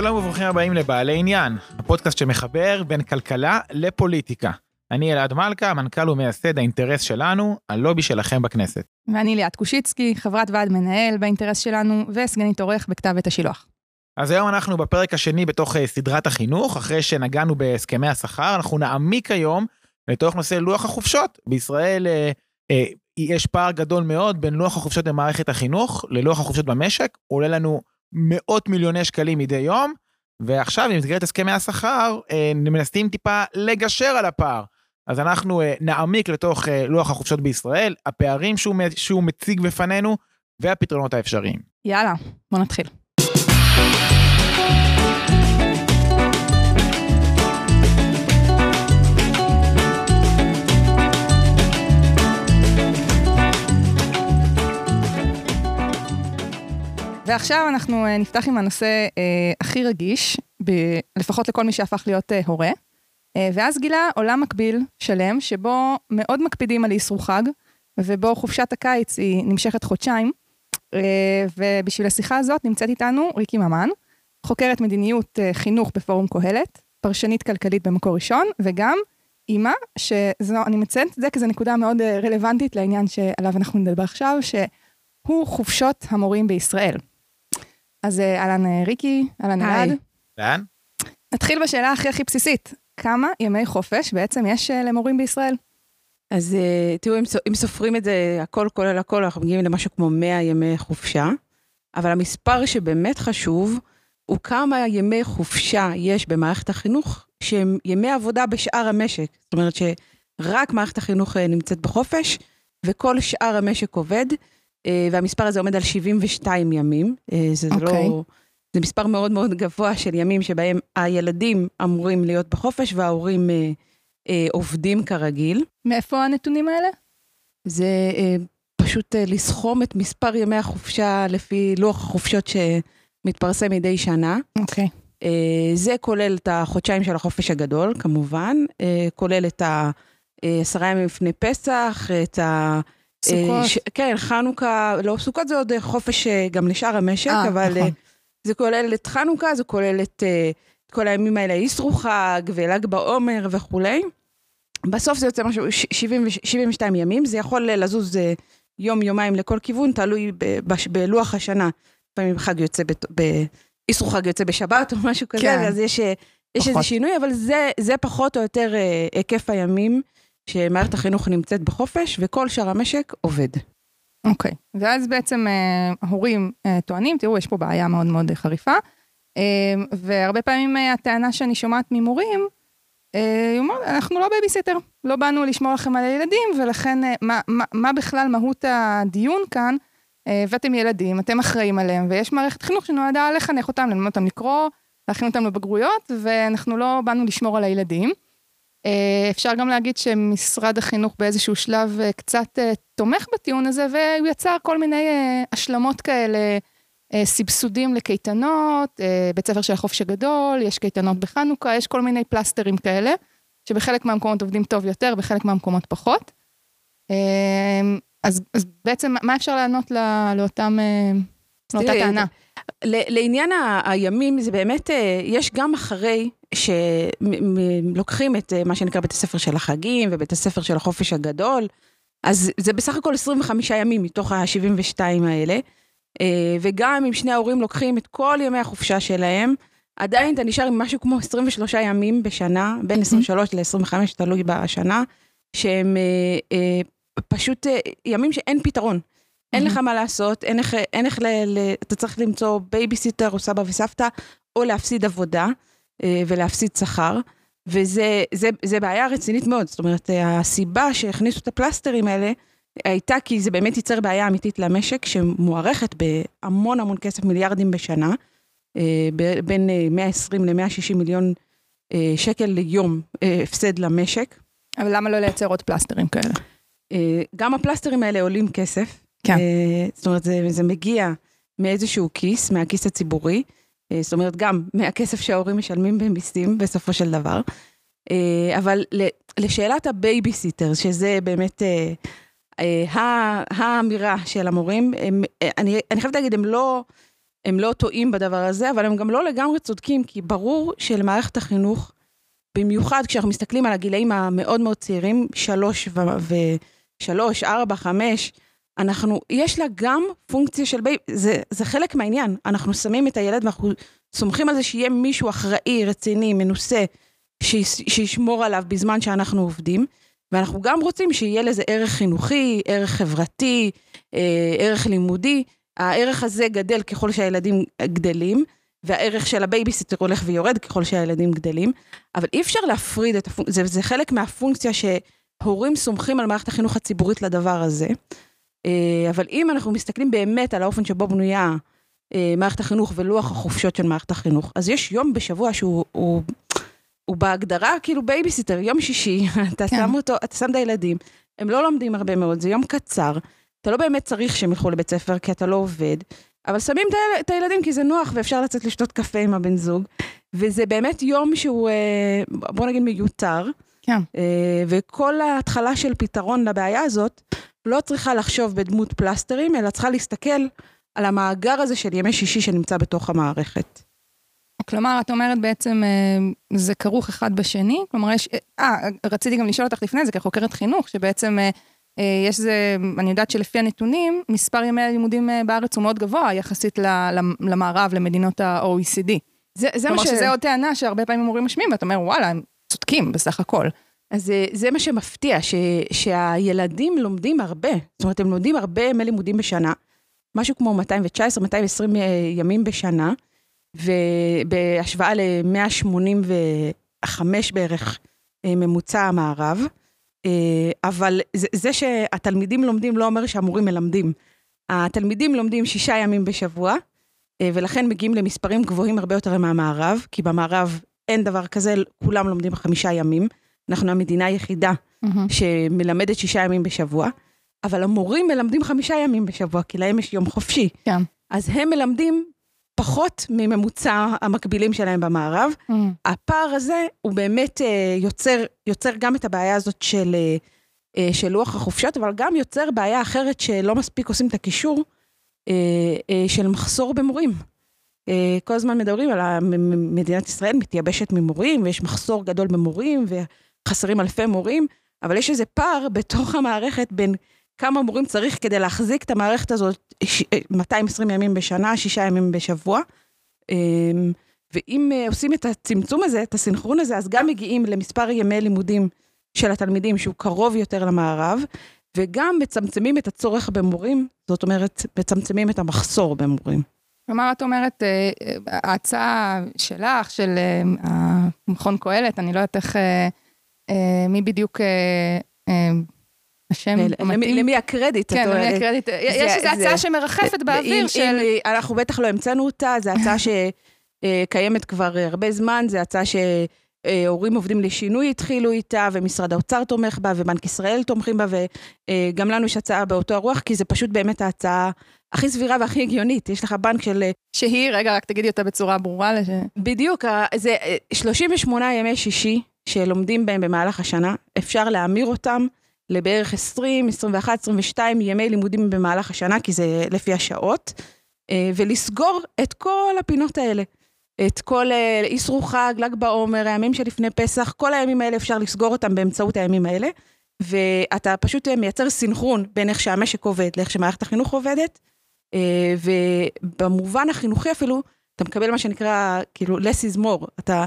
שלום וברוכים הבאים לבעלי עניין, הפודקאסט שמחבר בין כלכלה לפוליטיקה. אני אלעד מלכה, מנכ"ל ומייסד האינטרס שלנו, הלובי שלכם בכנסת. ואני ליאת קושיצקי, חברת ועד מנהל באינטרס שלנו, וסגנית עורך בכתב עת השילוח. אז היום אנחנו בפרק השני בתוך אה, סדרת החינוך, אחרי שנגענו בהסכמי השכר, אנחנו נעמיק היום לתוך נושא לוח החופשות. בישראל אה, אה, יש פער גדול מאוד בין לוח החופשות במערכת החינוך ללוח החופשות במשק, עולה לנו מאות מיליוני שקלים מדי יום, ועכשיו במסגרת הסכמי השכר אה, מנסים טיפה לגשר על הפער. אז אנחנו אה, נעמיק לתוך אה, לוח החופשות בישראל, הפערים שהוא, שהוא מציג בפנינו והפתרונות האפשריים. יאללה, בוא נתחיל. ועכשיו אנחנו אה, נפתח עם הנושא אה, הכי רגיש, ב- לפחות לכל מי שהפך להיות אה, הורה. אה, ואז גילה עולם מקביל, שלם, שבו מאוד מקפידים על איסור חג, ובו חופשת הקיץ היא נמשכת חודשיים. אה, ובשביל השיחה הזאת נמצאת איתנו ריקי ממן, חוקרת מדיניות אה, חינוך בפורום קהלת, פרשנית כלכלית במקור ראשון, וגם אימא, שאני מציינת את זה כי זו נקודה מאוד אה, רלוונטית לעניין שעליו אנחנו נדבר עכשיו, שהוא חופשות המורים בישראל. אז אה, אהלן אה, ריקי, אהלן. אלעד. לאן? נתחיל בשאלה הכי הכי בסיסית, כמה ימי חופש בעצם יש אה, למורים בישראל? אז תראו, אם סו- אם סופרים את זה הכל כולל הכל, אנחנו מגיעים למשהו כמו 100 ימי חופשה, אבל המספר שבאמת חשוב, הוא כמה ימי חופשה יש במערכת החינוך, שהם ימי עבודה בשאר המשק. זאת אומרת שרק מערכת החינוך נמצאת בחופש, וכל שאר המשק עובד, והמספר הזה עומד על 72 ימים. אה, זה אוקיי. לא... זה מספר מאוד מאוד גבוה של ימים שבהם הילדים אמורים להיות בחופש וההורים אה, אה, עובדים כרגיל. מאיפה הנתונים האלה? זה אה, פשוט אה, לסכום את מספר ימי החופשה לפי לוח החופשות שמתפרסם מדי שנה. אוקיי. אה, זה כולל את החודשיים של החופש הגדול, כמובן, אה, כולל את העשרה ימים לפני פסח, את ה... אה, סוכות. ש- כן, חנוכה, לא, סוכות זה עוד אה, חופש אה, גם לשאר המשק, אה, אבל נכון. אה, זה כולל את חנוכה, זה כולל את אה, את כל הימים האלה, איסרו חג ול"ג בעומר וכולי. בסוף זה יוצא משהו, ש- 70 ו- 72 ימים, זה יכול אה, לזוז אה, יום-יומיים לכל כיוון, תלוי ב- בש- בלוח השנה. לפעמים חג יוצא, איסרו חג יוצא בשבת או משהו כזה, כן. אז יש, אה, יש איזה. שינוי, אבל זה, זה פחות או יותר אה, היקף הימים שמערכת החינוך נמצאת בחופש, וכל שאר המשק עובד. אוקיי. ואז בעצם אה, ההורים אה, טוענים, תראו, יש פה בעיה מאוד מאוד חריפה, אה, והרבה פעמים אה, הטענה שאני שומעת ממורים, אה, היא אומרת, אנחנו לא בייביסיטר, לא באנו לשמור לכם על הילדים, ולכן אה, מה, מה, מה בכלל מהות הדיון כאן? אה, הבאתם ילדים, אתם אחראים עליהם, ויש מערכת חינוך שנועדה לחנך אותם, ללמד אותם לקרוא, להכין אותם לבגרויות, ואנחנו לא באנו לשמור על הילדים. אה, אפשר גם להגיד שמשרד החינוך באיזשהו שלב אה, קצת אה, תומך בטיעון הזה, והוא יצר כל מיני השלמות כאלה, סבסודים לקייטנות, בית ספר של החופש הגדול, יש קייטנות בחנוכה, יש כל מיני פלסטרים כאלה, שבחלק מהמקומות עובדים טוב יותר, בחלק מהמקומות פחות. אז, אז בעצם מה אפשר לענות ל- לאותם, לאותה טענה? לעניין הימים, זה באמת, אה, יש גם אחרי שלוקחים את אה, מה שנקרא בית הספר של החגים ובית הספר של החופש הגדול, אז זה בסך הכל 25 ימים מתוך ה-72 האלה, אה, וגם אם שני ההורים לוקחים את כל ימי החופשה שלהם, עדיין אתה נשאר עם משהו כמו 23 ימים בשנה, בין 23 ל-25, תלוי בשנה, שהם פשוט ימים שאין פתרון. אין. לך מה לעשות, אין איך, אין איך ל, ל, אתה צריך למצוא בייביסיטר או סבא וסבתא, או להפסיד עבודה אה, ולהפסיד שכר, וזה זה, זה בעיה רצינית מאוד. זאת אומרת, אה, הסיבה שהכניסו את הפלסטרים האלה, הייתה כי זה באמת ייצר בעיה אמיתית למשק, שמוערכת בהמון המון כסף, מיליארדים בשנה, אה, בין אה, 120 ל-160 מיליון אה, שקל ליום אה, הפסד למשק. אבל למה לא לייצר עוד פלסטרים כאלה? אה, גם הפלסטרים האלה עולים כסף. כן. אה, זאת אומרת, זה, זה מגיע מאיזשהו כיס, מהכיס הציבורי. אה, זאת אומרת, גם מהכסף שההורים משלמים במיסים בסופו של דבר. אה, אבל לשאלת הבייביסיטר, שזה באמת האמירה של המורים, הם, אני, אני חייבת להגיד, הם לא, הם לא טועים בדבר הזה, אבל הם גם לא לגמרי צודקים, כי ברור שלמערכת החינוך, במיוחד כשאנחנו מסתכלים על הגילאים המאוד מאוד צעירים, שלוש ו... ושלוש, ארבע, חמש, אנחנו, יש לה גם פונקציה של בייבי, זה, זה חלק מהעניין. אנחנו שמים את הילד ואנחנו סומכים על זה שיהיה מישהו אחראי, רציני, מנוסה, שישמור עליו בזמן שאנחנו עובדים. ואנחנו גם רוצים שיהיה לזה ערך חינוכי, ערך חברתי, אה, ערך לימודי. הערך הזה גדל ככל שהילדים גדלים, והערך של הבייביסיטר הולך ויורד ככל שהילדים גדלים, אבל אי אפשר להפריד את הפונקציה, זה, זה חלק מהפונקציה שהורים סומכים על מערכת החינוך הציבורית לדבר הזה. אה, אבל אם אנחנו מסתכלים באמת על האופן שבו בנויה אה, מערכת החינוך ולוח החופשות של מערכת החינוך, אז יש יום בשבוע שהוא הוא, הוא בהגדרה כאילו בייביסיטר, יום שישי, אתה כן. שם אותו, אתה שם את הילדים, הם לא לומדים הרבה מאוד, זה יום קצר, אתה לא באמת צריך שהם ילכו לבית ספר כי אתה לא עובד, אבל שמים את הילדים כי זה נוח ואפשר לצאת לשתות קפה עם הבן זוג, וזה באמת יום שהוא, אה, בוא נגיד, מיותר. כן. וכל ההתחלה של פתרון לבעיה הזאת, לא צריכה לחשוב בדמות פלסטרים, אלא צריכה להסתכל על המאגר הזה של ימי שישי שנמצא בתוך המערכת. כלומר, את אומרת בעצם, אה, זה כרוך אחד בשני? כלומר, יש... אה, רציתי גם לשאול אותך לפני זה, כחוקרת חינוך, שבעצם אה, אה, יש זה, אני יודעת שלפי הנתונים, מספר ימי הלימודים בארץ הוא מאוד גבוה יחסית למערב, למדינות ה-OECD. זה, זה כלומר, ש... שזה עוד טענה שהרבה פעמים מורים משמיעים, ואתה אומר, וואלה, הם צודקים בסך הכל. אז זה, מה שמפתיע, ש, שהילדים לומדים הרבה. זאת אומרת, הם לומדים הרבה ימי לימודים בשנה, משהו כמו 219-220 ימים בשנה, ובהשוואה ל-185 בערך אה, ממוצע המערב. אה, אבל זה, זה שהתלמידים לומדים לא אומר שהמורים מלמדים. התלמידים לומדים שישה ימים בשבוע, אה, ולכן מגיעים למספרים גבוהים הרבה יותר מהמערב, כי במערב אין דבר כזה, כולם לומדים חמישה ימים. אנחנו המדינה היחידה mm-hmm. שמלמדת שישה ימים בשבוע, אבל המורים מלמדים חמישה ימים בשבוע, כי להם יש יום חופשי. כן. אז הם מלמדים פחות מממוצע המקבילים שלהם במערב. Mm. הפער הזה הוא באמת אה, יוצר, יוצר גם את הבעיה הזאת של, אה, אה, של לוח החופשות, אבל גם יוצר בעיה אחרת שלא מספיק עושים את הקישור, של מחסור במורים. כל הזמן מדברים על מדינת ישראל מתייבשת ממורים, ויש מחסור גדול במורים, וחסרים אלפי מורים, אבל יש איזה פער בתוך המערכת בין כמה מורים צריך כדי להחזיק את המערכת הזאת 220 ימים בשנה, שישה ימים בשבוע. אמ, ואם אה, עושים את הצמצום הזה, את הסינכרון הזה, אז גם מגיעים למספר ימי לימודים של התלמידים שהוא קרוב יותר למערב, וגם מצמצמים את הצורך במורים, זאת אומרת, מצמצמים את המחסור במורים. כלומר, את אומרת, אה, אה, ההצעה שלך, של מכון קהלת, אני לא יודעת איך, מי בדיוק השם המתאים. למי הקרדיט? כן, למי הקרדיט. יש איזו הצעה שמרחפת באוויר של... אנחנו בטח לא המצאנו אותה, זו הצעה שקיימת כבר הרבה זמן, זו הצעה שהורים עובדים לשינוי התחילו איתה, ומשרד האוצר תומך בה, ובנק ישראל תומכים בה, וגם לנו יש הצעה באותו הרוח, כי זה פשוט באמת ההצעה הכי סבירה והכי הגיונית. יש לך בנק של... שהיא, רגע, רק תגידי אותה בצורה ברורה. לש... בדיוק, זה 38 ימי שישי שלומדים בהם במהלך השנה, אפשר להמיר אותם. לבערך 20, 21, 22 ימי לימודים במהלך השנה, כי זה לפי השעות, אה, ולסגור את כל הפינות האלה. את כל איסרו אה, חג, ל"ג בעומר, הימים שלפני פסח, כל הימים האלה אפשר לסגור אותם באמצעות הימים האלה, ואתה פשוט אה, מייצר סינכרון בין איך שהמשק עובד לאיך שמערכת החינוך עובדת, ובמובן החינוכי אפילו, אתה מקבל מה שנקרא, כאילו, less is more. אתה,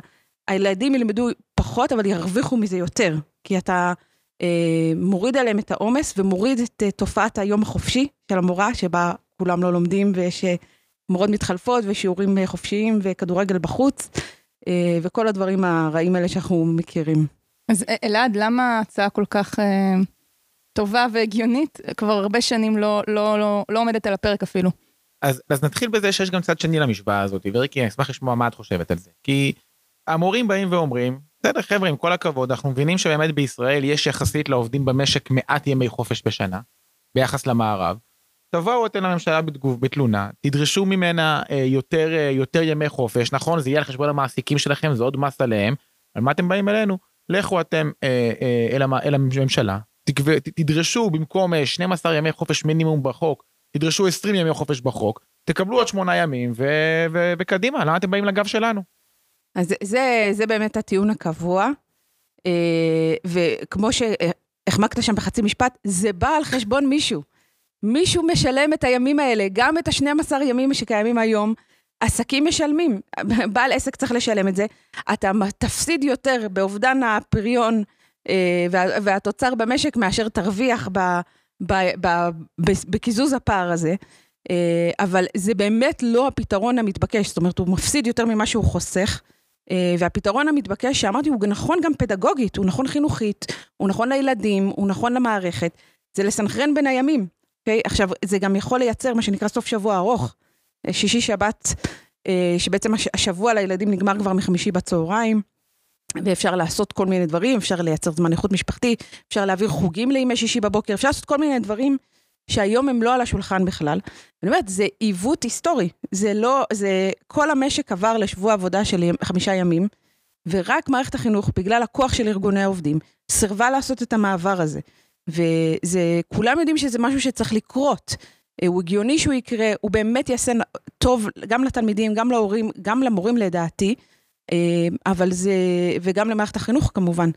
הילדים ילמדו פחות, אבל ירוויחו מזה יותר, כי אתה... אה, מוריד עליהם את העומס ומוריד את אה, תופעת היום החופשי של המורה, שבה כולם לא לומדים ויש אה, מורות מתחלפות ושיעורים חופשיים וכדורגל בחוץ, וכל הדברים הרעים האלה שאנחנו מכירים. אז אלעד, למה ההצעה כל כך אה, טובה והגיונית? כבר הרבה שנים לא, לא, לא, לא עומדת על הפרק אפילו. אז, אז נתחיל בזה שיש גם צד שני למשוואה הזאת, וריקי, אני אשמח לשמוע מה את חושבת על זה. כי המורים באים ואומרים, בסדר חבר'ה עם כל הכבוד אנחנו מבינים שבאמת בישראל יש יחסית לעובדים במשק מעט ימי חופש בשנה ביחס למערב. תבואו אתם לממשלה בתגוב בתלונה תדרשו ממנה אה, יותר אה, יותר ימי חופש נכון זה יהיה על חשבון המעסיקים שלכם זה עוד מס עליהם. על מה אתם באים אלינו לכו אתם אה, אה, אל, אל הממשלה תקו, תדרשו במקום 12 אה, ימי חופש מינימום בחוק תדרשו 20 ימי חופש בחוק תקבלו עוד שמונה ימים ו- ו- וקדימה, למה אתם באים לגב שלנו? אז זה- זה, באמת הטיעון הקבוע, אה, וכמו שהחמקת שם בחצי משפט, זה בא על חשבון מישהו. מישהו משלם את הימים האלה, גם את ה-12 ימים שקיימים היום. עסקים משלמים, בעל עסק צריך לשלם את זה. אתה תפסיד יותר באובדן הפריון אה, וה- והתוצר במשק מאשר תרוויח ב, בקיזוז הפער הזה. אה, אבל זה באמת לא הפתרון המתבקש, זאת אומרת, הוא מפסיד יותר ממה שהוא חוסך. אה, והפתרון המתבקש, שאמרתי, הוא נכון גם פדגוגית, הוא נכון חינוכית, הוא נכון לילדים, הוא נכון למערכת, זה לסנכרן בין הימים. אוקיי? עכשיו, זה גם יכול לייצר מה שנקרא סוף שבוע ארוך. אה, שישי שבת, אה, שבעצם הש- השבוע לילדים נגמר כבר מחמישי בצהריים, ואפשר לעשות כל מיני דברים, אפשר לייצר זמן איכות משפחתי, אפשר להעביר חוגים לימי שישי בבוקר, אפשר לעשות כל מיני דברים שהיום הם לא על השולחן בכלל. אני אומרת, זה עיוות היסטורי. זה לא, זה, כל המשק עבר לשבוע עבודה של חמישה ימים, ורק מערכת החינוך, בגלל הכוח של ארגוני העובדים, סירבה לעשות את המעבר הזה. וזה, כולם יודעים שזה משהו שצריך לקרות. אה, הוא הגיוני שהוא יקרה, הוא באמת יעשה טוב גם לתלמידים, גם להורים, גם למורים לדעתי, אה, אבל זה, וגם למערכת החינוך כמובן.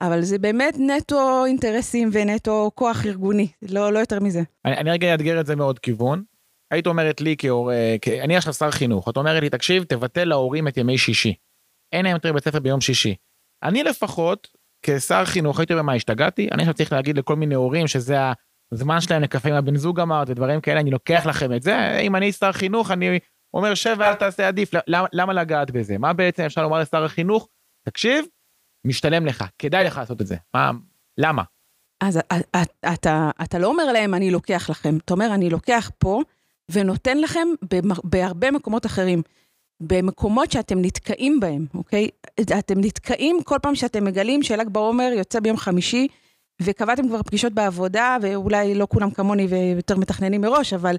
אבל זה באמת נטו אינטרסים ונטו כוח ארגוני, לא, לא יותר מזה. אני, אני רגע אאתגר את זה מעוד כיוון. היית אומרת לי כהורה, כ- אני עכשיו שר חינוך, את אומרת לי, תקשיב, תבטל להורים את ימי שישי. אין להם יותר בית ספר ביום שישי. אני לפחות, כשר חינוך, הייתי אומר, מה, השתגעתי? אני עכשיו צריך להגיד לכל מיני הורים שזה הזמן שלהם לקפה עם הבן זוג אמרת, ודברים כאלה, אני לוקח לכם את זה. אם אני שר חינוך, אני אומר, שב ואל תעשה עדיף. למה, למה לגעת בזה? מה בעצם אפשר לומר לשר החינוך? תקשיב, משתלם לך, כדאי לך לעשות את זה. מה, למה? אז אתה, אתה, אתה לא אומר להם, אני לוקח לכם, אתה אומר, אני לוקח פה ונותן לכם בהרבה מקומות אחרים. במקומות שאתם נתקעים בהם, אוקיי? אתם נתקעים כל פעם שאתם מגלים של"ג בעומר יוצא ביום חמישי, וקבעתם כבר פגישות בעבודה, ואולי לא כולם כמוני ויותר מתכננים מראש, אבל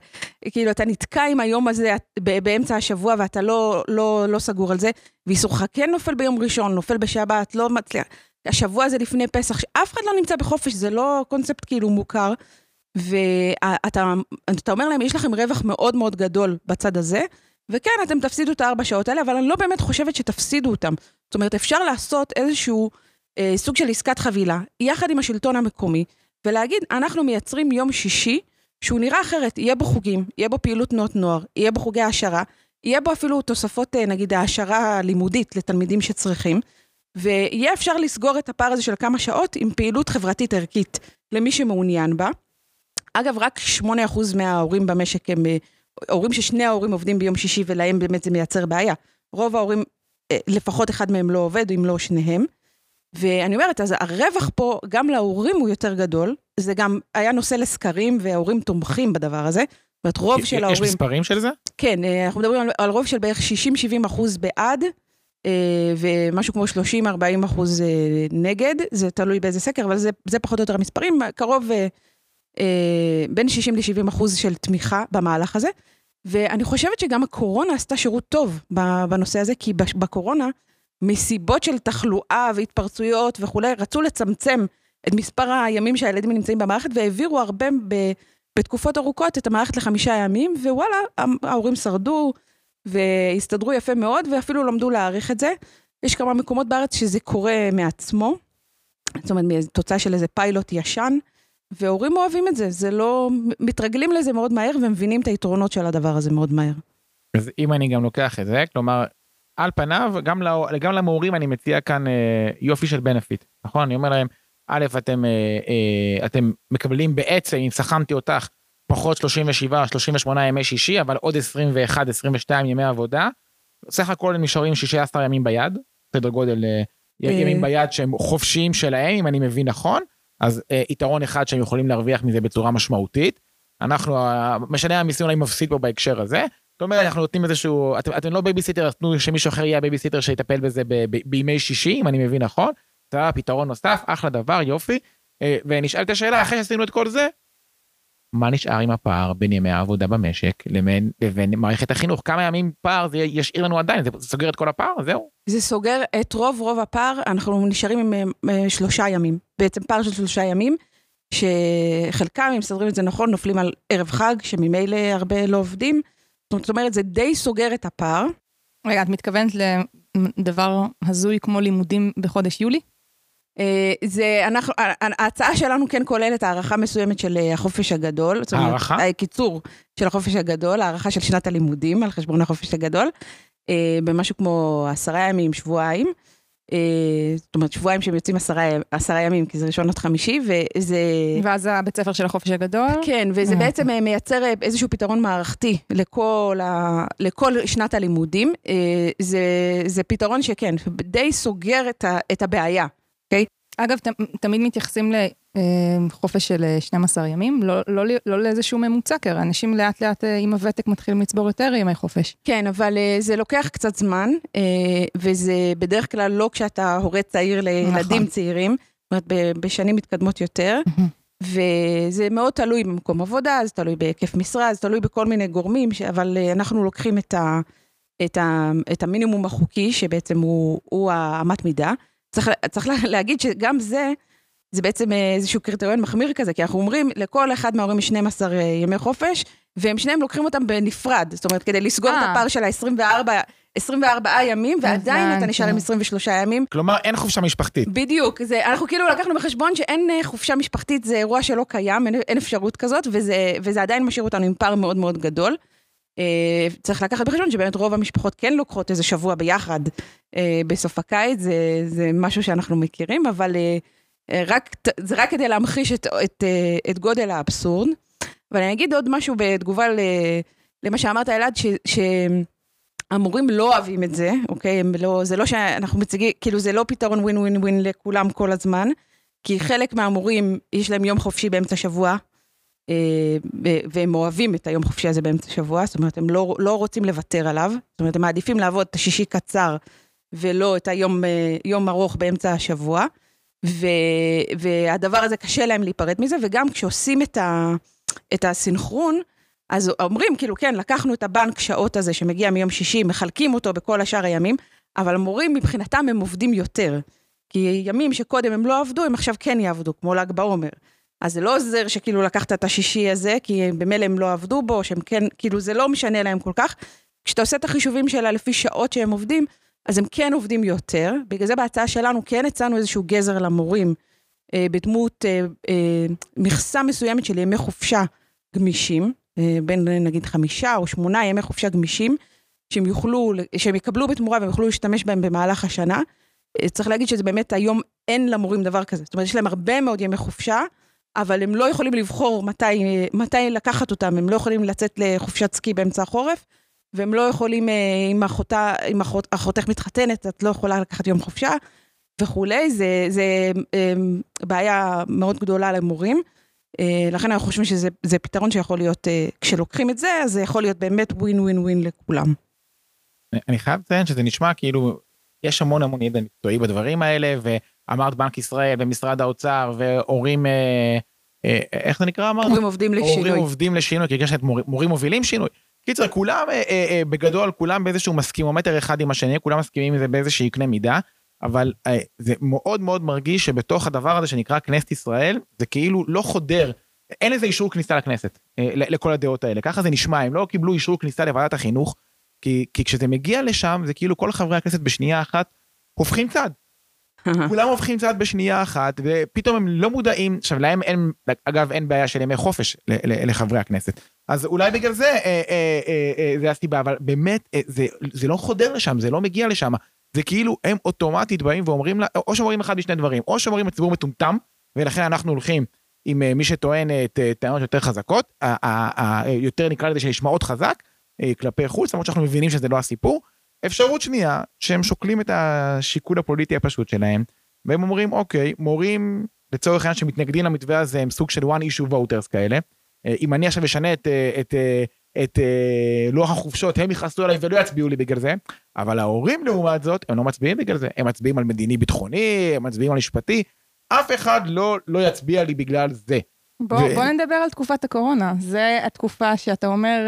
כאילו אתה נתקע עם היום הזה באמצע השבוע ואתה לא, לא, לא סגור על זה, ואיסורך כן נופל ביום ראשון, נופל בשבת, לא מצליח. השבוע הזה לפני פסח, שאף אחד לא נמצא בחופש, זה לא קונספט כאילו מוכר. ואתה אתה אומר להם, יש לכם רווח מאוד מאוד גדול בצד הזה, וכן, אתם תפסידו את הארבע שעות האלה, אבל אני לא באמת חושבת שתפסידו אותם. זאת אומרת, אפשר לעשות איזשהו אה, סוג של עסקת חבילה, יחד עם השלטון המקומי, ולהגיד, אנחנו מייצרים יום שישי, שהוא נראה אחרת, יהיה בו חוגים, יהיה בו פעילות תנועות נוער, יהיה בו חוגי העשרה, יהיה בו אפילו תוספות, אה, נגיד, העשרה לימודית לתלמידים שצריכים, ויהיה אפשר לסגור את הפער הזה של כמה שעות עם פעילות חברתית ערכית למי שמעוניין בה. אגב, רק 8% מההורים במשק הם הורים ששני ההורים עובדים ביום שישי ולהם באמת זה מייצר בעיה. רוב ההורים, לפחות אחד מהם לא עובד, אם לא שניהם. ואני אומרת, אז הרווח פה, גם להורים הוא יותר גדול, זה גם היה נושא לסקרים וההורים תומכים בדבר הזה. זאת אומרת, רוב של ההורים... יש מספרים של זה? כן, אנחנו מדברים על, על רוב של בערך 60-70 אחוז בעד, ומשהו כמו 30-40 אחוז נגד, זה תלוי באיזה סקר, אבל זה, זה פחות או יותר המספרים, קרוב בין 60 ל-70 אחוז של תמיכה במהלך הזה. ואני חושבת שגם הקורונה עשתה שירות טוב בנושא הזה, כי בקורונה, מסיבות של תחלואה והתפרצויות וכולי, רצו לצמצם את מספר הימים שהילדים נמצאים במערכת, והעבירו הרבה ב, בתקופות ארוכות את המערכת לחמישה ימים, ווואלה, ההורים שרדו והסתדרו יפה מאוד, ואפילו למדו להעריך את זה. יש כמה מקומות בארץ שזה קורה מעצמו, זאת אומרת, מתוצאה של איזה פיילוט ישן, והורים אוהבים את זה, זה לא, מתרגלים לזה מאוד מהר ומבינים את היתרונות של הדבר הזה מאוד מהר. אז אם אני גם לוקח את זה, כלומר, על פניו, גם, לא, גם למורים אני מציע כאן אה, יופי של בנפיט, נכון? אני אומר להם, א', אתם, אה, אה, אתם מקבלים בעצם, אם סכמתי אותך, פחות 37, 38 ימי שישי, אבל עוד 21, 22 ימי עבודה. סך הכל הם נשארים 16 ימים ביד, סדר גודל אה, ימים ביד שהם חופשיים שלהם, אם אני מבין נכון. אז אה, יתרון אחד שהם יכולים להרוויח מזה בצורה משמעותית. אנחנו, משלם המיסים אולי מפסיד פה בהקשר הזה. זאת אומרת, אנחנו נותנים איזשהו, אתם, אתם לא בייביסיטר, אז תנו שמישהו אחר יהיה הבייביסיטר שיטפל בזה ב, ב, בימי שישי, אם אני מבין נכון. זה פתרון נוסף, אחלה דבר, יופי. אה, ונשאלת השאלה, אחרי שעשינו את כל זה, מה נשאר עם הפער בין ימי העבודה במשק לבין, לבין מערכת החינוך? כמה ימים פער זה ישאיר לנו עדיין? זה סוגר את כל הפער? זהו. זה סוגר את רוב רוב הפער, אנחנו נשארים עם שלושה ימים. בעצם פער של שלושה ימים, שחלקם, אם מסדרים את זה נכון, נופלים על ערב חג, שממילא הרבה לא עובדים, זאת אומרת, זה די סוגר את הפער. רגע, את מתכוונת לדבר הזוי כמו לימודים בחודש יולי? אה, זה, אנחנו, ההצעה שלנו כן כוללת הערכה מסוימת של אה, החופש הגדול. הערכה? קיצור של החופש הגדול, הערכה של שנת הלימודים על חשבון החופש הגדול, אה, במשהו כמו עשרה ימים, שבועיים. זאת אומרת, שבועיים שהם יוצאים עשרה, עשרה ימים, כי זה ראשון עד חמישי, וזה... ואז הבית ספר של החופש הגדול? כן, וזה בעצם מייצר איזשהו פתרון מערכתי לכל, ה, לכל שנת הלימודים. זה, זה פתרון שכן, די סוגר את, ה, את הבעיה. אגב, ת, תמיד מתייחסים לחופש של 12 ימים, לא, לא, לא לאיזשהו ממוצע, כי אנשים לאט לאט עם הוותק מתחילים לצבור יותר ימי חופש. כן, אבל זה לוקח קצת זמן, וזה בדרך כלל לא כשאתה הורה צעיר לילדים נכון. צעירים, זאת אומרת, בשנים מתקדמות יותר. וזה מאוד תלוי במקום עבודה, זה תלוי בהיקף משרה, זה תלוי בכל מיני גורמים, אבל אנחנו לוקחים את, ה, את, ה, את המינימום החוקי, שבעצם הוא, הוא האמת מידה. צריך, צריך להגיד שגם זה, זה בעצם אה, איזשהו קריטריון מחמיר כזה, כי אנחנו אומרים, לכל אחד מההורים יש 12 אה, ימי חופש, והם שניהם לוקחים אותם בנפרד, זאת אומרת, כדי לסגור 아. את אה. הפער של ה-24 24 ימים, ועדיין אתה נשאר עם 23 ימים. כלומר, אין חופשה משפחתית. בדיוק, זה, אנחנו כאילו לקחנו בחשבון שאין חופשה משפחתית, זה אירוע שלא קיים, אין, אין אפשרות כזאת, וזה, וזה עדיין משאיר אותנו עם פער מאוד מאוד גדול. אה, צריך לקחת בחשבון שבאמת רוב המשפחות כן לוקחות איזה שבוע ביחד אה, בסוף הקיץ, זה, זה משהו שאנחנו מכירים, אבל אה, רק, זה רק כדי להמחיש את, את, את גודל האבסורד. אבל אני אגיד עוד משהו בתגובה למה שאמרת, אלעד, שהמורים לא אוהבים את זה, אוקיי? לא, זה לא שאנחנו מציגים, כאילו זה לא פתרון ווין ווין ווין לכולם כל הזמן, כי חלק מהמורים, יש להם יום חופשי באמצע שבוע, אה, והם אוהבים את היום חופשי הזה באמצע השבוע, זאת אומרת, הם לא, לא רוצים לוותר עליו, זאת אומרת, הם מעדיפים לעבוד את השישי קצר ולא את היום אה, ארוך באמצע השבוע, ו, והדבר הזה קשה להם להיפרד מזה, וגם כשעושים את, ה, את הסינכרון, אז אומרים, כאילו, כן, לקחנו את הבנק שעות הזה שמגיע מיום שישי, מחלקים אותו בכל השאר הימים, אבל המורים מבחינתם הם עובדים יותר. כי ימים שקודם הם לא עבדו, הם עכשיו כן יעבדו, כמו ל"ג בעומר. אז זה לא עוזר שכאילו לקחת את השישי הזה, כי במילא הם לא עבדו בו, שהם כן, כאילו זה לא משנה להם כל כך. כשאתה עושה את החישובים שלה לפי שעות שהם עובדים, אז הם כן עובדים יותר. בגלל זה בהצעה שלנו כן הצענו איזשהו גזר למורים, אה, בדמות אה, אה, מכסה מסוימת של ימי חופשה גמישים, אה, בין נגיד חמישה או שמונה ימי חופשה גמישים, שהם יוכלו, שהם יקבלו בתמורה והם יוכלו להשתמש בהם במהלך השנה. אה, צריך להגיד שזה באמת היום אין למורים דבר כזה. זאת אומרת, יש להם הרבה מאוד ימי חופשה, אבל הם לא יכולים לבחור מתי, מתי לקחת אותם, הם לא יכולים לצאת לחופשת סקי באמצע החורף, והם לא יכולים, אם, אחותה, אם אחות, אחותך מתחתנת, את לא יכולה לקחת יום חופשה וכולי, זה, זה אמ, בעיה מאוד גדולה למורים. אה, לכן אנחנו חושבים שזה פתרון שיכול להיות, אה, כשלוקחים את זה, זה יכול להיות באמת ווין ווין ווין לכולם. אני חייב לציין שזה נשמע כאילו, יש המון המון ידע מקצועי בדברים האלה, ו... אמרת בנק ישראל ומשרד האוצר והורים, אה, אה, איך זה נקרא אמרת? הורים עובדים לשינוי. הורים עובדים לשינוי, כי יש את מור, מורים מובילים שינוי. קיצר, כולם אה, אה, אה, בגדול, כולם באיזשהו מסכימומטר אחד עם השני, כולם מסכימים עם זה באיזושהי קנה מידה, אבל אה, זה מאוד מאוד מרגיש שבתוך הדבר הזה שנקרא כנסת ישראל, זה כאילו לא חודר. אין איזה אישור כניסה לכנסת, אה, לכל הדעות האלה, ככה זה נשמע, הם לא קיבלו אישור כניסה לוועדת החינוך, כי, כי כשזה מגיע לשם, זה כאילו כל חברי הכנסת בשנייה אחת הופכים צד. כולם הופכים צד בשנייה אחת ופתאום הם לא מודעים עכשיו להם אין אגב אין בעיה של ימי חופש לחברי הכנסת אז אולי בגלל זה אה, אה, אה, זה הסיבה אבל באמת זה זה לא חודר לשם זה לא מגיע לשם זה כאילו הם אוטומטית באים ואומרים לה או שאומרים אחד משני דברים או שאומרים הציבור מטומטם ולכן אנחנו הולכים עם מי שטוען את טענות יותר חזקות יותר נקרא לזה שנשמעות חזק כלפי חוץ למרות שאנחנו מבינים שזה לא הסיפור. אפשרות שנייה, שהם שוקלים את השיקול הפוליטי הפשוט שלהם, והם אומרים, אוקיי, מורים, לצורך העניין שמתנגדים למתווה הזה, הם סוג של one issue voters כאלה. אה, אם אני עכשיו אשנה את, אה, את, אה, את, את לוח החופשות, הם יכעסו עליי ולא יצביעו לי בגלל זה, אבל ההורים לעומת זאת, הם לא מצביעים בגלל זה, הם מצביעים על מדיני ביטחוני, הם מצביעים על משפטי, אף אחד לא, לא יצביע לי בגלל זה. בוא, ו... בוא נדבר על תקופת הקורונה, זה התקופה שאתה אומר...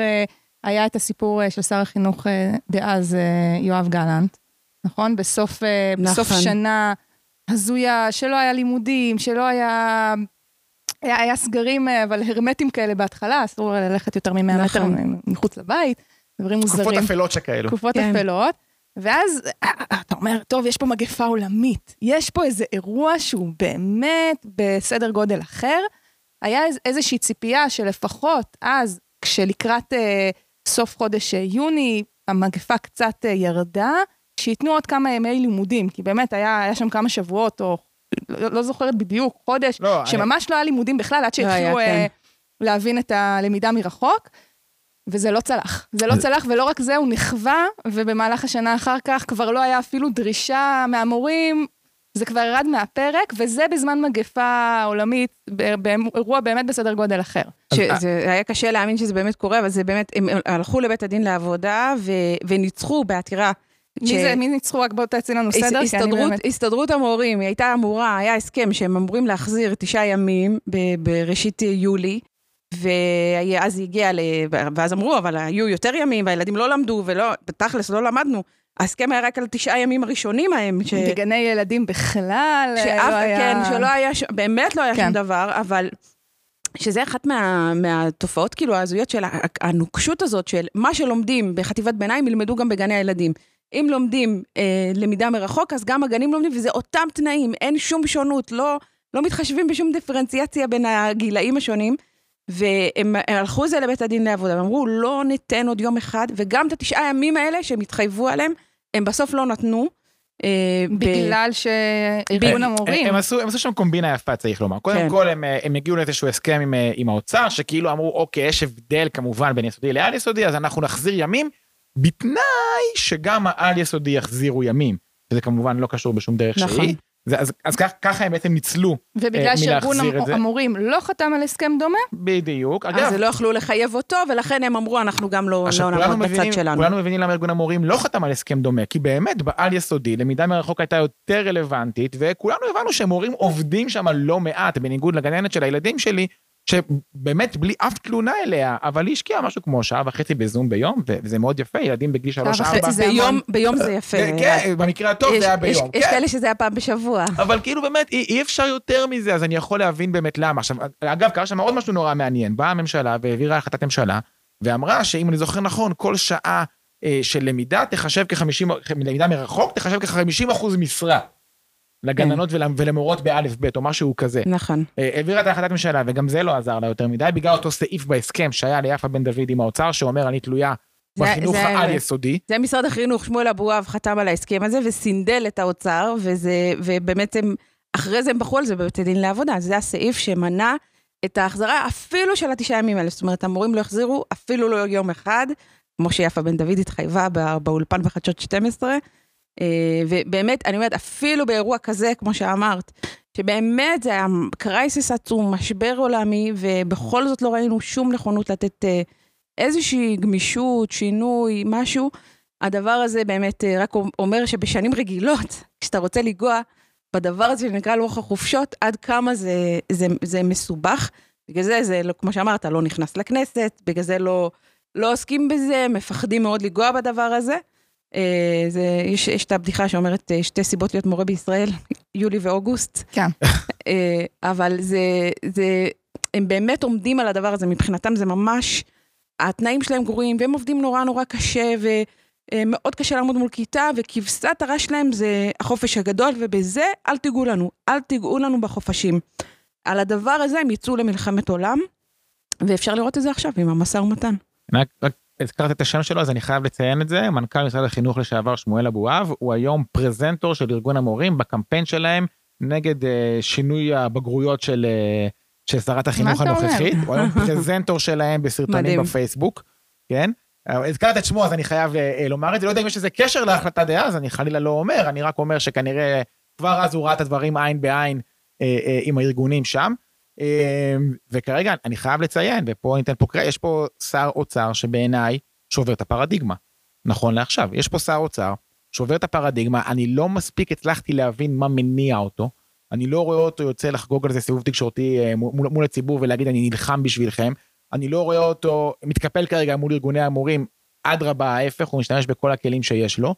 היה את הסיפור אה, של שר החינוך אה, דאז, אה, יואב גלנט, נכון? בסוף, נכון. בסוף שנה הזויה, שלא היה לימודים, שלא היה... היה, היה סגרים, אבל הרמטיים כאלה בהתחלה, אסור ללכת יותר מ-100 נכון. מטר מחוץ לבית. דברים מוזרים. תקופות אפלות שכאלו. תקופות כן. אפלות. ואז אתה אומר, טוב, יש פה מגפה עולמית, יש פה איזה אירוע שהוא באמת בסדר גודל אחר. היה איז- איזושהי ציפייה שלפחות אז, כשלקראת אה, סוף חודש אה, יוני, המגפה קצת אה, ירדה, שייתנו עוד כמה ימי לימודים, כי באמת היה, היה שם כמה שבועות, או לא, לא זוכרת בדיוק, חודש, לא, אני- שממש לא היה לימודים בכלל, עד לא היה, שהתחילו אה, כן. להבין את הלמידה מרחוק. וזה לא צלח. זה לא צלח, ולא רק זה, הוא נכווה, ובמהלך השנה אחר כך כבר לא היה אפילו דרישה מהמורים, זה כבר ירד מהפרק, וזה בזמן מגפה עולמית, באירוע באמת בסדר גודל אחר. שזה היה קשה להאמין שזה באמת קורה, אבל זה באמת, הם הלכו לבית הדין לעבודה ו, וניצחו בעתירה. מי ש- זה, מי ניצחו? רק בוא תעשי לנו הס- סדר, כי אני הסתדרות, באמת... הסתדרות המורים, היא הייתה אמורה, היה הסכם שהם אמורים להחזיר תשעה ימים ב- בראשית יולי, ואז היא הגיעה, ל... ואז אמרו, אבל היו יותר ימים, והילדים לא למדו, ולא, בתכלס לא למדנו. ההסכם היה רק על תשעה ימים הראשונים ההם. ש... בגני ילדים בכלל, אה, שאף, לא היה... כן, שלא היה, ש... באמת לא היה כן. שום דבר, אבל שזה אחת מה, מהתופעות כאילו ההזויות של הנוקשות הזאת של מה שלומדים בחטיבת ביניים ילמדו גם בגני הילדים. אם לומדים אה, למידה מרחוק, אז גם הגנים לומדים, וזה אותם תנאים, אין שום שונות, לא, לא מתחשבים בשום דיפרנציאציה בין הגילאים השונים. והם הלכו זה לבית הדין לעבודה, הם אמרו, לא ניתן עוד יום אחד, וגם את התשעה ימים האלה שהם התחייבו עליהם, הם בסוף לא נתנו. אה, בגלל שארגון המורים... הם עשו, הם עשו שם קומבינה יפה צריך לומר. קודם כן. כל הם, אה, הם הגיעו לאיזשהו הסכם עם, אה, עם האוצר שכאילו אמרו אוקיי יש הבדל כמובן בין יסודי לעל יסודי אז אנחנו נחזיר ימים בתנאי שגם העל יסודי יחזירו ימים. זה כמובן לא קשור בשום דרך נכון. שהיא. זה, אז, אז כך, ככה הם בעצם ניצלו ובגלל אה, שארגון מלהחזיר את זה. המורים לא חתם על הסכם דומה, בדיוק. אז אגב, לא יכלו לחייב אותו, ולכן הם אמרו, אנחנו גם לא, עכשיו לא נעמוד בצד שלנו. כולנו מבינים למה ארגון המורים לא חתם על הסכם דומה, כי באמת בעל יסודי למידה מרחוק הייתה יותר רלוונטית, וכולנו הבנו שמורים עובדים שם לא מעט, בניגוד לגננת של הילדים שלי, שבאמת בלי אף תלונה אליה, אבל היא השקיעה משהו כמו שעה וחצי בזום ביום, וזה מאוד יפה, ילדים בגיל שלוש וחצי ארבע. זה ביום. ביום זה יפה. כן, במקרה הטוב זה היה ביום. יש כן. כאלה שזה היה פעם בשבוע. אבל כאילו באמת אי, אי אפשר יותר מזה אז אני יכול להבין באמת למה עכשיו אגב קרה שם עוד משהו נורא מעניין באה הממשלה והעבירה החלטת ממשלה ואמרה שאם אני זוכר נכון כל שעה אה, של למידה תחשב כ-50 למידה מרחוק תחשב כ-50 אחוז משרה. לגננות ול, ולמורות באלף בית או משהו כזה. נכון. אה, העבירה את החלטת ממשלה וגם זה לא עזר לה יותר מדי בגלל אותו סעיף בהסכם שהיה ליפה בן דוד עם האוצר שאומר אני תלויה בחינוך זה- העל יסודי. זה משרד החינוך, שמואל אבואב חתם על ההסכם הזה וסינדל את האוצר, וזה, ובאמת הם, אחרי זה הם בחרו על זה בבית הדין לעבודה. זה הסעיף שמנע את ההחזרה אפילו של התשעה ימים האלה. זאת אומרת, המורים לא החזירו אפילו לא יום אחד, כמו שיפה בן דוד התחייבה בא- באולפן בחדשות 12. אה, ובאמת, אני אומרת, אפילו באירוע כזה, כמו שאמרת, שבאמת זה היה קרייסיס עצום, משבר עולמי, ובכל זאת לא ראינו שום נכונות לתת אה, איזושהי גמישות, שינוי, משהו. הדבר הזה באמת אה, רק אומר שבשנים רגילות, כשאתה רוצה לנגוע בדבר הזה שנקרא לוח החופשות, עד כמה זה, זה, זה מסובך. בגלל זה, זה, לא, כמו שאמרת, לא נכנס לכנסת, בגלל זה לא, לא עוסקים בזה, מפחדים מאוד לנגוע בדבר הזה. אה, זה, יש, יש את הבדיחה שאומרת אה, שתי סיבות להיות מורה בישראל, יולי ואוגוסט. כן. אה, אבל זה, זה, הם באמת עומדים על הדבר הזה, מבחינתם זה ממש, התנאים שלהם גרועים, והם עובדים נורא נורא קשה, ומאוד קשה לעמוד מול כיתה, וכבשת הרש שלהם זה החופש הגדול, ובזה אל תיגעו לנו, אל תיגעו לנו בחופשים. על הדבר הזה הם יצאו למלחמת עולם, ואפשר לראות את זה עכשיו עם המשא ומתן. רק, רק הזכרת את השם שלו אז אני חייב לציין את זה מנכ"ל משרד החינוך לשעבר שמואל אבואב הוא היום פרזנטור של ארגון המורים בקמפיין שלהם נגד אה, שינוי הבגרויות של אה, של שרת החינוך? הנוכחית הוא היום פרזנטור שלהם בסרטונים מדהים. בפייסבוק כן. אה, הזכרת את שמו אז אני חייב אה, אה, לומר את זה לא יודע אם יש לזה קשר להחלטה דאז אני חלילה לא אומר אני רק אומר שכנראה כבר אז הוא ראה את הדברים עין בעין אה, אה, עם הארגונים שם. אה, וכרגע אני חייב לציין ופה ניתן פה קרדיט יש פה שר אוצר שבעיניי שובר את הפרדיגמה נכון לעכשיו יש פה שר אוצר שובר את הפרדיגמה אני לא מספיק הצלחתי להבין מה מניע אותו אני לא רואה אותו יוצא לחגוג על זה סיבוב תקשורתי אה, מול, מול הציבור ולהגיד אני נלחם בשבילכם אני לא רואה אותו מתקפל כרגע מול ארגוני המורים אדרבה ההפך הוא משתמש בכל הכלים שיש לו.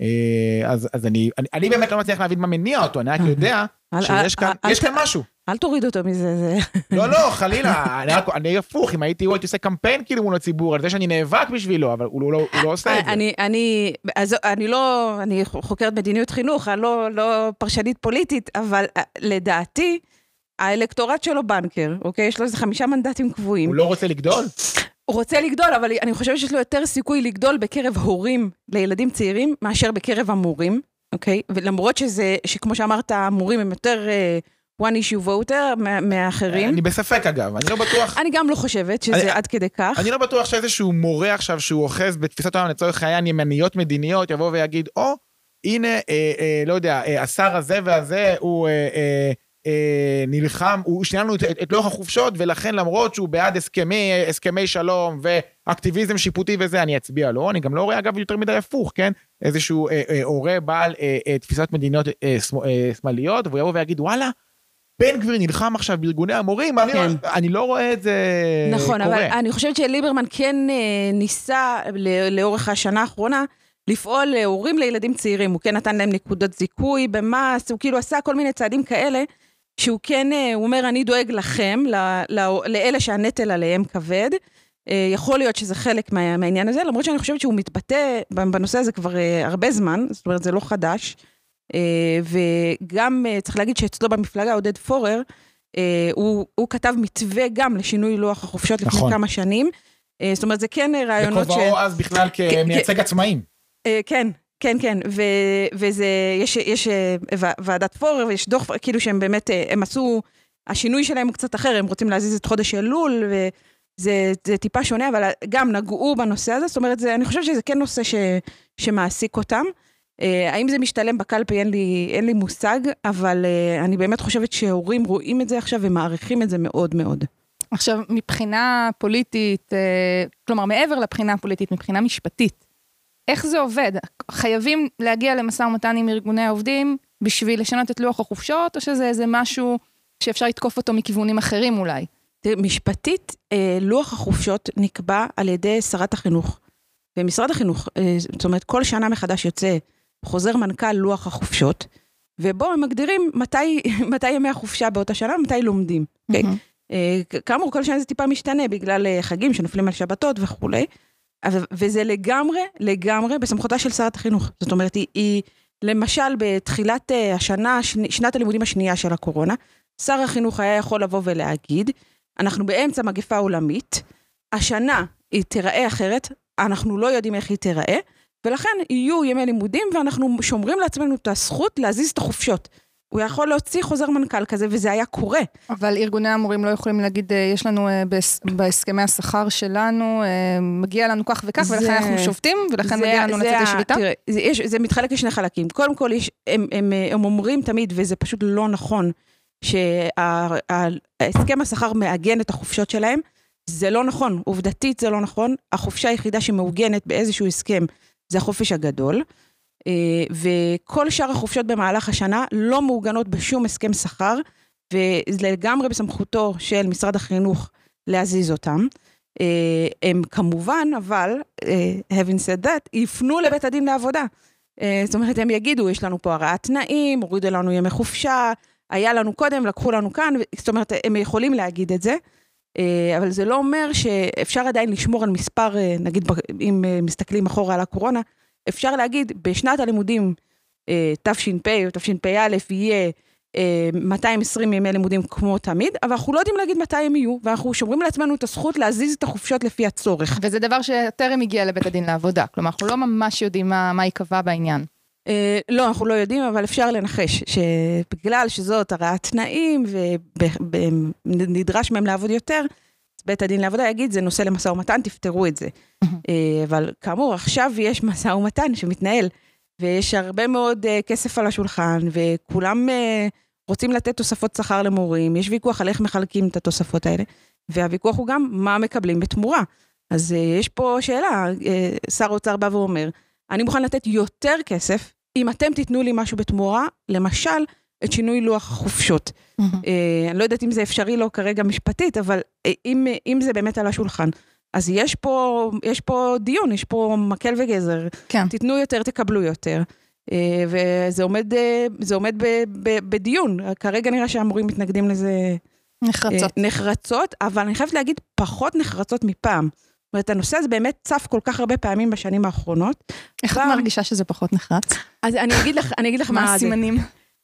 אה, אז, אז אני, אני, אני באמת לא מצליח להבין מה מניע אותו, אני רק יודע שיש כאן, יש כאן משהו. אל תוריד אותו מזה, זה... לא, לא, חלילה, אני, רק, אני הפוך, אם הייתי הוא, הייתי עושה קמפיין כאילו מול הציבור, על זה שאני נאבק בשבילו, אבל הוא לא, הוא לא עושה את זה. אני, אני, אז אני לא, אני חוקרת מדיניות חינוך, אני לא, לא פרשנית פוליטית, אבל אה, לדעתי, האלקטורט שלו בנקר, אוקיי? יש לו איזה חמישה מנדטים קבועים. הוא לא רוצה לגדול? רוצה לגדול, אבל אני חושבת שיש לו יותר סיכוי לגדול בקרב הורים לילדים צעירים, מאשר בקרב המורים, אוקיי? ולמרות שזה, שכמו שאמרת, המורים הם יותר uh, one issue voter מה- מהאחרים. אני בספק אגב, אני לא בטוח, אני גם לא חושבת שזה אני- עד כדי כך. אני לא בטוח שאיזשהו מורה עכשיו שהוא אוחז בתפיסת העולם לצורך העניין ימניות מדיניות, יבוא ויגיד, או, הנה, אה, אה, לא יודע, אה, השר הזה והזה, הוא אה, אה, אה, נלחם, הוא שינה לנו את, את, את לוח החופשות, ולכן למרות שהוא בעד הסכמי, הסכמי שלום ואקטיביזם שיפוטי וזה, אני אצביע לו. אני גם לא רואה אגב יותר מדי הפוך, כן? איזשהו אה, אה, הורה בעל אה, אה, תפיסת מדיניות אה, אה, שמאליות, והוא יבוא ויגיד, וואלה, בן גביר נלחם עכשיו בארגוני המורים, אני, כן. לא, אני לא רואה את זה נכון, קורה. אבל אני חושבת שליברמן כן אה, ניסה לאורך השנה האחרונה לפעול להורים לילדים צעירים. הוא כן נתן להם נקודות זיכוי במס, הוא כאילו עשה כל מיני צעדים כאלה, שהוא כן, אה, הוא אומר, אני דואג לכם, לאלה שהנטל עליהם כבד. אה, יכול להיות שזה חלק מה, מהעניין הזה, למרות שאני חושבת שהוא מתבטא בנושא הזה כבר אה, הרבה זמן, זאת אומרת, זה לא חדש. וגם צריך להגיד שאצלו במפלגה, עודד פורר, הוא, הוא כתב מתווה גם לשינוי לוח החופשות לפני נכון. כמה שנים. זאת אומרת, זה כן רעיונות ש... בכובעו אז בכלל כמייצג עצמאים. כן, כן, כן, ו, וזה, יש, יש אה, ועדת פורר ויש דוח, כאילו שהם באמת, אה, הם עשו, השינוי שלהם הוא קצת אחר, הם רוצים להזיז את חודש אלול, וזה זה טיפה שונה, אבל גם נגעו בנושא הזה, זאת אומרת, זה, אני חושבת שזה כן נושא ש, שמעסיק אותם. אה, האם זה משתלם בקלפי, אין לי, אין לי מושג, אבל אני באמת חושבת שהורים רואים את זה עכשיו ומעריכים את זה מאוד מאוד. עכשיו, מבחינה פוליטית, כלומר, מעבר לבחינה הפוליטית, מבחינה משפטית, איך זה עובד? חייבים להגיע למשא ומתן עם ארגוני העובדים בשביל לשנות את לוח החופשות, או שזה איזה משהו שאפשר לתקוף אותו מכיוונים אחרים אולי? תראי, משפטית, אה, לוח החופשות נקבע על ידי שרת החינוך. ומשרד החינוך, אה, זאת אומרת, כל שנה מחדש יוצא חוזר מנכ"ל לוח החופשות, ובו הם מגדירים מתי, מתי ימי החופשה באותה שנה ומתי לומדים. כ- כאמור, כל שנה זה טיפה משתנה בגלל חגים שנופלים על שבתות וכולי, וזה לגמרי, לגמרי בסמכותה של שרת החינוך. זאת אומרת, היא, היא למשל בתחילת אה, השנה, שנת הלימודים השנייה של הקורונה, שר החינוך היה יכול לבוא ולהגיד, אנחנו באמצע מגפה עולמית, השנה היא תיראה אחרת, אנחנו לא יודעים איך היא תיראה, ולכן יהיו ימי לימודים ואנחנו שומרים לעצמנו את הזכות להזיז את החופשות. הוא יכול להוציא חוזר מנכ"ל כזה, וזה היה קורה. אבל ארגוני המורים לא יכולים להגיד, אה, יש לנו אה, בהס- בהסכמי השכר שלנו, אה, מגיע לנו כך וכך, זה- ולכן אנחנו שופטים, ולכן זה- מגיע לנו זה לצאת לשביתה? תראה, זה, יש, זה מתחלק לשני חלקים. קודם כל, יש, הם, הם, הם אומרים תמיד, וזה פשוט לא נכון, שהסכם השכר מעגן את החופשות שלהם. זה לא נכון, עובדתית זה לא נכון. החופשה היחידה שמעוגנת באיזשהו הסכם זה החופש הגדול. אה, וכל שאר החופשות במהלך השנה לא מעוגנות בשום הסכם שכר, וזה לגמרי בסמכותו של משרד החינוך להזיז אותם. אה, הם כמובן, אבל, אה, having said that, יפנו לבית הדין לעבודה. זאת אומרת, הם יגידו, יש לנו פה הרעת תנאים, הורידו לנו ימי חופשה, היה לנו קודם, לקחו לנו כאן, זאת אומרת, הם יכולים להגיד את זה, אבל זה לא אומר שאפשר עדיין לשמור על מספר, נגיד, אם מסתכלים אחורה על הקורונה, אפשר להגיד, בשנת הלימודים אה, תש"פ או תשפ"א יהיה אה, 220 ימי לימודים כמו תמיד, אבל אנחנו לא יודעים להגיד מתי הם יהיו, ואנחנו שומרים לעצמנו את הזכות להזיז את החופשות לפי הצורך. וזה דבר שטרם הגיע לבית הדין לעבודה. כלומר, אנחנו לא ממש יודעים מה מה ייקבע בעניין. אה, לא, אנחנו לא יודעים, אבל אפשר לנחש שבגלל שזאת הרעת תנאים ונדרש מהם לעבוד יותר, בית הדין לעבודה יגיד, זה נושא למשא ומתן, תפתרו את זה. אה, אבל כאמור, עכשיו יש משא ומתן שמתנהל, ויש הרבה מאוד אה, כסף על השולחן, וכולם אה, רוצים לתת תוספות שכר למורים, יש ויכוח על איך מחלקים את התוספות האלה, והוויכוח הוא גם מה מקבלים בתמורה. אז יש פה שאלה, שר האוצר בא ואומר, אני מוכן לתת יותר כסף, אם אתם תיתנו לי משהו בתמורה, למשל, את שינוי לוח החופשות. אה, אני לא יודעת אם זה אפשרי לו כרגע משפטית, אבל אה, אם, אם זה באמת על השולחן. אז יש פה, יש פה דיון, יש פה מקל וגזר. כן. תיתנו יותר, תקבלו יותר. אה, וזה עומד, זה עומד ב, ב, בדיון. כרגע נראה שהמורים מתנגדים לזה נחרצות. נחרצות, אבל אני חייבת להגיד, פחות נחרצות מפעם. זאת אומרת, הנושא הזה באמת צף כל כך הרבה פעמים בשנים האחרונות. איך את מרגישה שזה פחות נחרץ? אז אני אגיד לך, אני אגיד לך מה מה. הסימנים?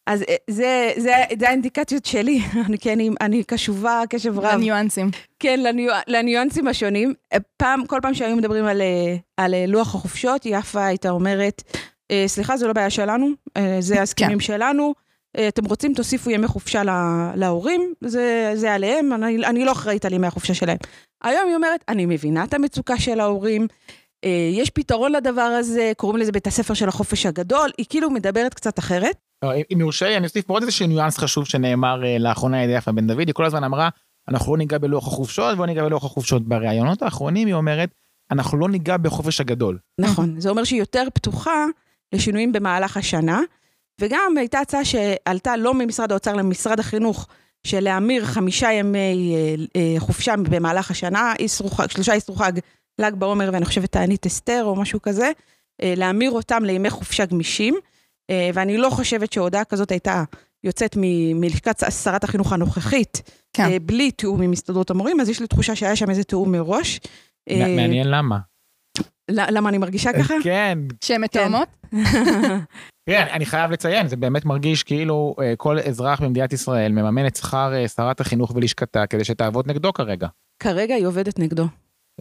אז אה, זה, זה, זה האינדיקציות שלי, אני, כי אני, קשובה קשב רב. הניואנסים. כן, לניו, לניואנסים השונים. אה, פעם, כל פעם שהיו מדברים על, אה, על לוח החופשות, יפה הייתה אומרת, "אה, סליחה, זו לא בעיה שלנו, זה ההסכמים שלנו, אה, אתם רוצים, תוסיפו ימי חופשה לה- להורים, זה, זה עליהם, אני, אני לא אחראית על ימי החופשה שלהם. היום היא אומרת, אני מבינה את המצוקה של ההורים, יש פתרון לדבר הזה, קוראים לזה בית הספר של החופש הגדול, היא כאילו מדברת קצת אחרת. לא, אם- יורשה לי, אני אוסיף פה עוד איזשהו ניואנס חשוב שנאמר אה, לאחרונה על ידי יפה בן דוד, היא כל הזמן אמרה, אנחנו לא ניגע בלוח החופשות, בוא ניגע בלוח החופשות. בראיונות האחרונים היא אומרת, אנחנו לא ניגע בחופש הגדול. נכון, זה אומר שהיא יותר פתוחה לשינויים במהלך השנה, וגם הייתה הצעה שעלתה לא ממשרד האוצר למשרד החינוך, של להמיר חמישה ימי אה, אה, חופשה במהלך השנה, שלושה איסרו חג, ל"ג בעומר ואני חושבת תענית אסתר או משהו כזה, להמיר אותם לימי חופשה גמישים, ואני לא חושבת שהודעה כזאת הייתה יוצאת מ- מלשכת שרת החינוך הנוכחית, כן. אה, בלי תיאום עם הסתדרות המורים, אז יש לי תחושה שהיה שם איזה תיאום מראש. אה, מע- מעניין למה. למה אני מרגישה ככה? כן, שהן מתואמות? תראה, אני חייב לציין, זה באמת מרגיש כאילו אה, כל אזרח במדינת ישראל מממן את שכר אה, שרת החינוך ולשכתה כדי שתעבוד נגדו כרגע. כרגע היא עובדת נגדו.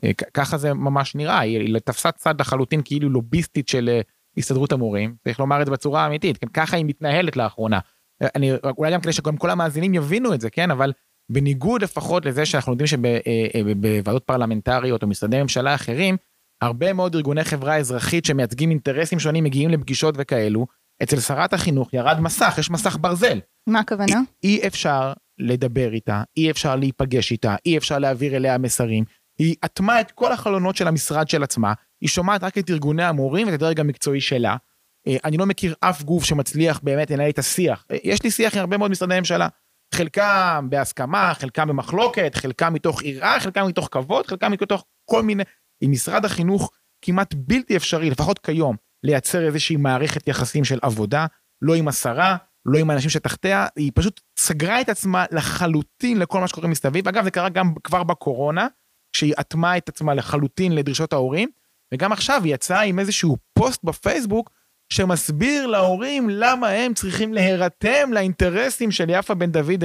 אה, ככה זה ממש נראה, היא תפסה צד לחלוטין כאילו לוביסטית של אה, הסתדרות המורים, צריך לומר את זה בצורה אמיתית, כן, ככה היא מתנהלת לאחרונה. אה, אני, אולי גם כדי שגם כל המאזינים יבינו את זה, כן, אבל בניגוד לפחות לזה שאנחנו יודעים שבוועדות פרלמנטריות או משרדי ממשלה אחרים, הרבה מאוד ארגוני חברה אזרחית שמייצגים אינטרסים שונים מגיעים לפגישות וכאלו, אצל שרת החינוך ירד מסך, יש מסך ברזל. מה הכוונה? אי אפשר לדבר איתה, אי אפשר להיפגש איתה, אי אפשר להעביר אליה מסרים. היא אטמה את כל החלונות של המשרד של עצמה, היא שומעת רק את ארגוני המורים ואת הדרג המקצועי שלה. אה, אני לא מכיר אף גוף שמצליח באמת לנהל את השיח. אה, יש לי שיח עם הרבה מאוד משרדי ממשלה. חלקם בהסכמה, חלקם במחלוקת, חלקם מתוך יראה, חלקם מתוך כבוד, חלקם מתוך כל מיני... עם משרד החינוך כמעט בלתי אפשרי, לפחות כיום, לייצר איזושהי מערכת יחסים של עבודה, לא עם השרה, לא עם האנשים שתחתיה, היא פשוט סגרה את עצמה לחלוטין לכל מה שקורה מסביב. אגב, זה קרה גם כבר בקורונה, שהיא אטמה את עצמה לחלוטין לדרישות ההורים, וגם עכשיו יצאה עם איזשהו פוסט בפייסבוק, שמסביר להורים למה הם צריכים להירתם לאינטרסים של יפה בן דוד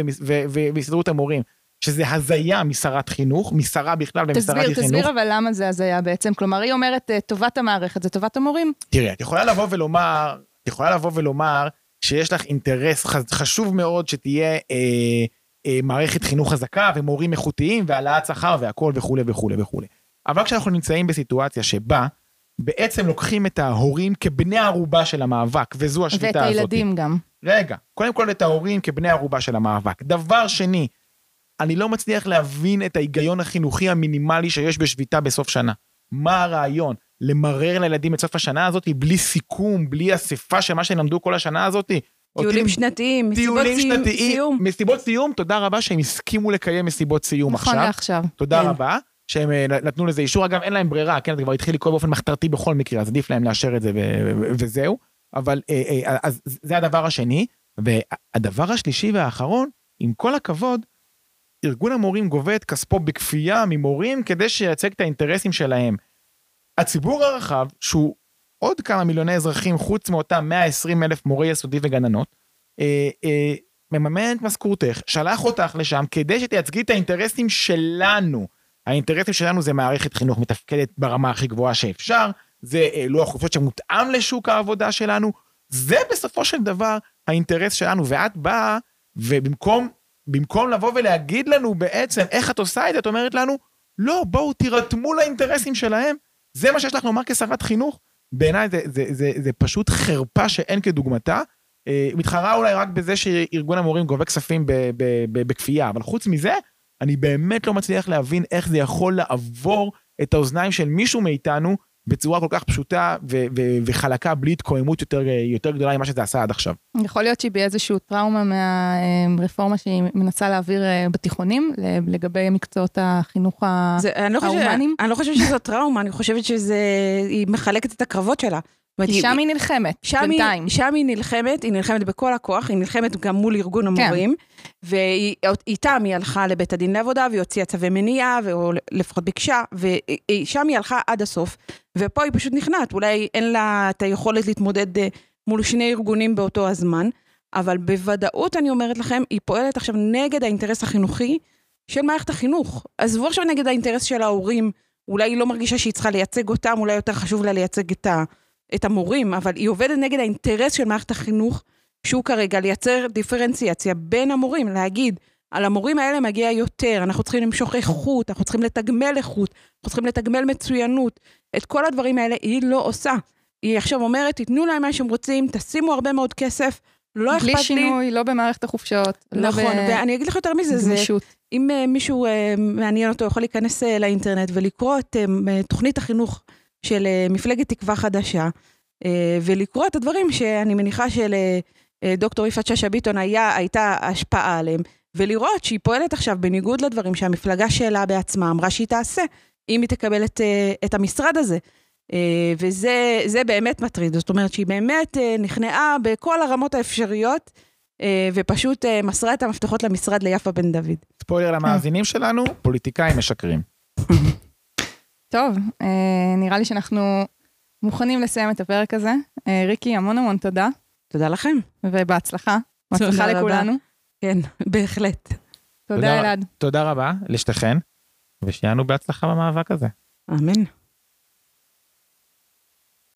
והסתדרות המורים. שזה הזיה משרת חינוך, משרה בכלל ומשרת תסביר, חינוך. תסביר אבל למה זה הזיה בעצם. כלומר, היא אומרת, אה, טובת המערכת זה טובת המורים. תראי, את יכולה לבוא ולומר, את יכולה לבוא ולומר שיש לך אינטרס חשוב מאוד שתהיה אה, אה, מערכת חינוך חזקה ומורים איכותיים והעלאת שכר והכל וכולי וכולי וכולי. אבל כשאנחנו נמצאים בסיטואציה שבה בעצם לוקחים את ההורים כבני ערובה של המאבק, וזו ואת השביתה הזאת. הילדים גם. רגע, קודם כל את ההורים כבני ערובה של המאבק. דבר שני, אני לא מצליח להבין את ההיגיון החינוכי המינימלי שיש בשביתה בסוף שנה. מה הרעיון? למרר לילדים את סוף השנה הזאת בלי סיכום, בלי אספה של מה שהם למדו כל השנה הזאת? טיולים שנתיים, מסיבות סיום-. מסיבות סיום, תודה רבה שהם הסכימו לקיים מסיבות סיום נכון עכשיו. לעכשיו. תודה כן. רבה. שהם אה, נתנו לזה אישור, אגב אין להם ברירה, כן, זה כבר התחיל לקרות באופן מחתרתי בכל מקרה, אז עדיף להם לאשר את זה וזהו. אבל אה, אה, אז זה הדבר השני. והדבר השלישי והאחרון, עם כל הכבוד, ארגון המורים גובה את כספו בכפייה ממורים כדי שייצג את האינטרסים שלהם. הציבור הרחב, שהוא עוד כמה מיליוני אזרחים חוץ מאותם 120 אלף מורי יסודי וגננות, אה, אה, מממן את משכורתך, שלח אותך לשם כדי שתייצגי את האינטרסים שלנו. האינטרסים שלנו זה מערכת חינוך מתפקדת ברמה הכי גבוהה שאפשר, זה אה, לוח חופשות שמותאם לשוק העבודה שלנו, זה בסופו של דבר האינטרס שלנו, ואת באה, ובמקום במקום לבוא ולהגיד לנו בעצם איך את עושה את זה, את אומרת לנו, לא, בואו תירתמו לאינטרסים שלהם, זה מה שיש לך לומר כשרת חינוך. בעיניי זה, זה, זה, זה פשוט חרפה שאין כדוגמתה. אה, מתחרה אולי רק בזה שארגון המורים גובה כספים בכפייה, אבל חוץ מזה, אני באמת לא מצליח להבין איך זה יכול לעבור את האוזניים של מישהו מאיתנו בצורה כל כך פשוטה ו- ו- וחלקה בלי התקוממות יותר, יותר גדולה ממה שזה עשה עד עכשיו. יכול להיות שהיא באיזשהו טראומה מהרפורמה שהיא מנסה להעביר אה, בתיכונים לגבי מקצועות החינוך לא ההומניים. אני לא חושבת שזו טראומה, אני חושבת שהיא מחלקת את הקרבות שלה. כי שם היא נלחמת, שם בינתיים. היא, שם היא נלחמת, היא נלחמת בכל הכוח, היא נלחמת גם מול ארגון המורים, כן. ואיתם היא הלכה לבית הדין לעבודה, והיא הוציאה צווי מניעה, או לפחות ביקשה, ושם היא הלכה עד הסוף, ופה היא פשוט נכנעת, אולי אין לה את היכולת להתמודד אה, מול שני ארגונים באותו הזמן, אבל בוודאות אני אומרת לכם, היא פועלת עכשיו נגד האינטרס החינוכי של מערכת החינוך. עזבו עכשיו נגד האינטרס של ההורים, אולי היא לא מרגישה שהיא צריכה לייצג אותם, אולי יותר חשוב לה לייצג את ה... את המורים, אבל היא עובדת נגד האינטרס של מערכת החינוך, שהוא כרגע לייצר דיפרנציאציה בין המורים, להגיד, על המורים האלה מגיע יותר, אנחנו צריכים למשוך איכות, אנחנו צריכים לתגמל איכות, אנחנו צריכים לתגמל מצוינות. את כל הדברים האלה היא לא עושה. היא עכשיו אומרת, תיתנו להם מה שהם רוצים, תשימו הרבה מאוד כסף, לא אכפת לי. בלי שינוי, לא במערכת החופשות. נכון, לא ב... ואני אגיד לך יותר מזה, זה, אם uh, מישהו uh, מעניין אותו, יכול להיכנס uh, לאינטרנט ולקרוא את uh, תוכנית החינוך של uh, מפלגת תקווה חדשה, uh, ולקרוא את הדברים שאני מניחה שלדוקטור uh, יפעת שאשא ביטון היה, הייתה השפעה עליהם, ולראות שהיא פועלת עכשיו בניגוד לדברים שהמפלגה שלה בעצמה אמרה שהיא תעשה, אם היא תקבל את, את המשרד הזה. וזה באמת מטריד, זאת אומרת שהיא באמת נכנעה בכל הרמות האפשריות, ופשוט מסרה את המפתחות למשרד ליפה בן דוד. ספוילר למאזינים שלנו, פוליטיקאים משקרים. טוב, אה, נראה לי שאנחנו מוכנים לסיים את הפרק הזה. אה, ריקי, המון המון תודה. תודה לכם. ובהצלחה. בהצלחה לכולנו. כן, בהחלט. תודה, אלעד. תודה רבה לשתיכן, ושיהיה לנו בהצלחה במאבק הזה. אמן.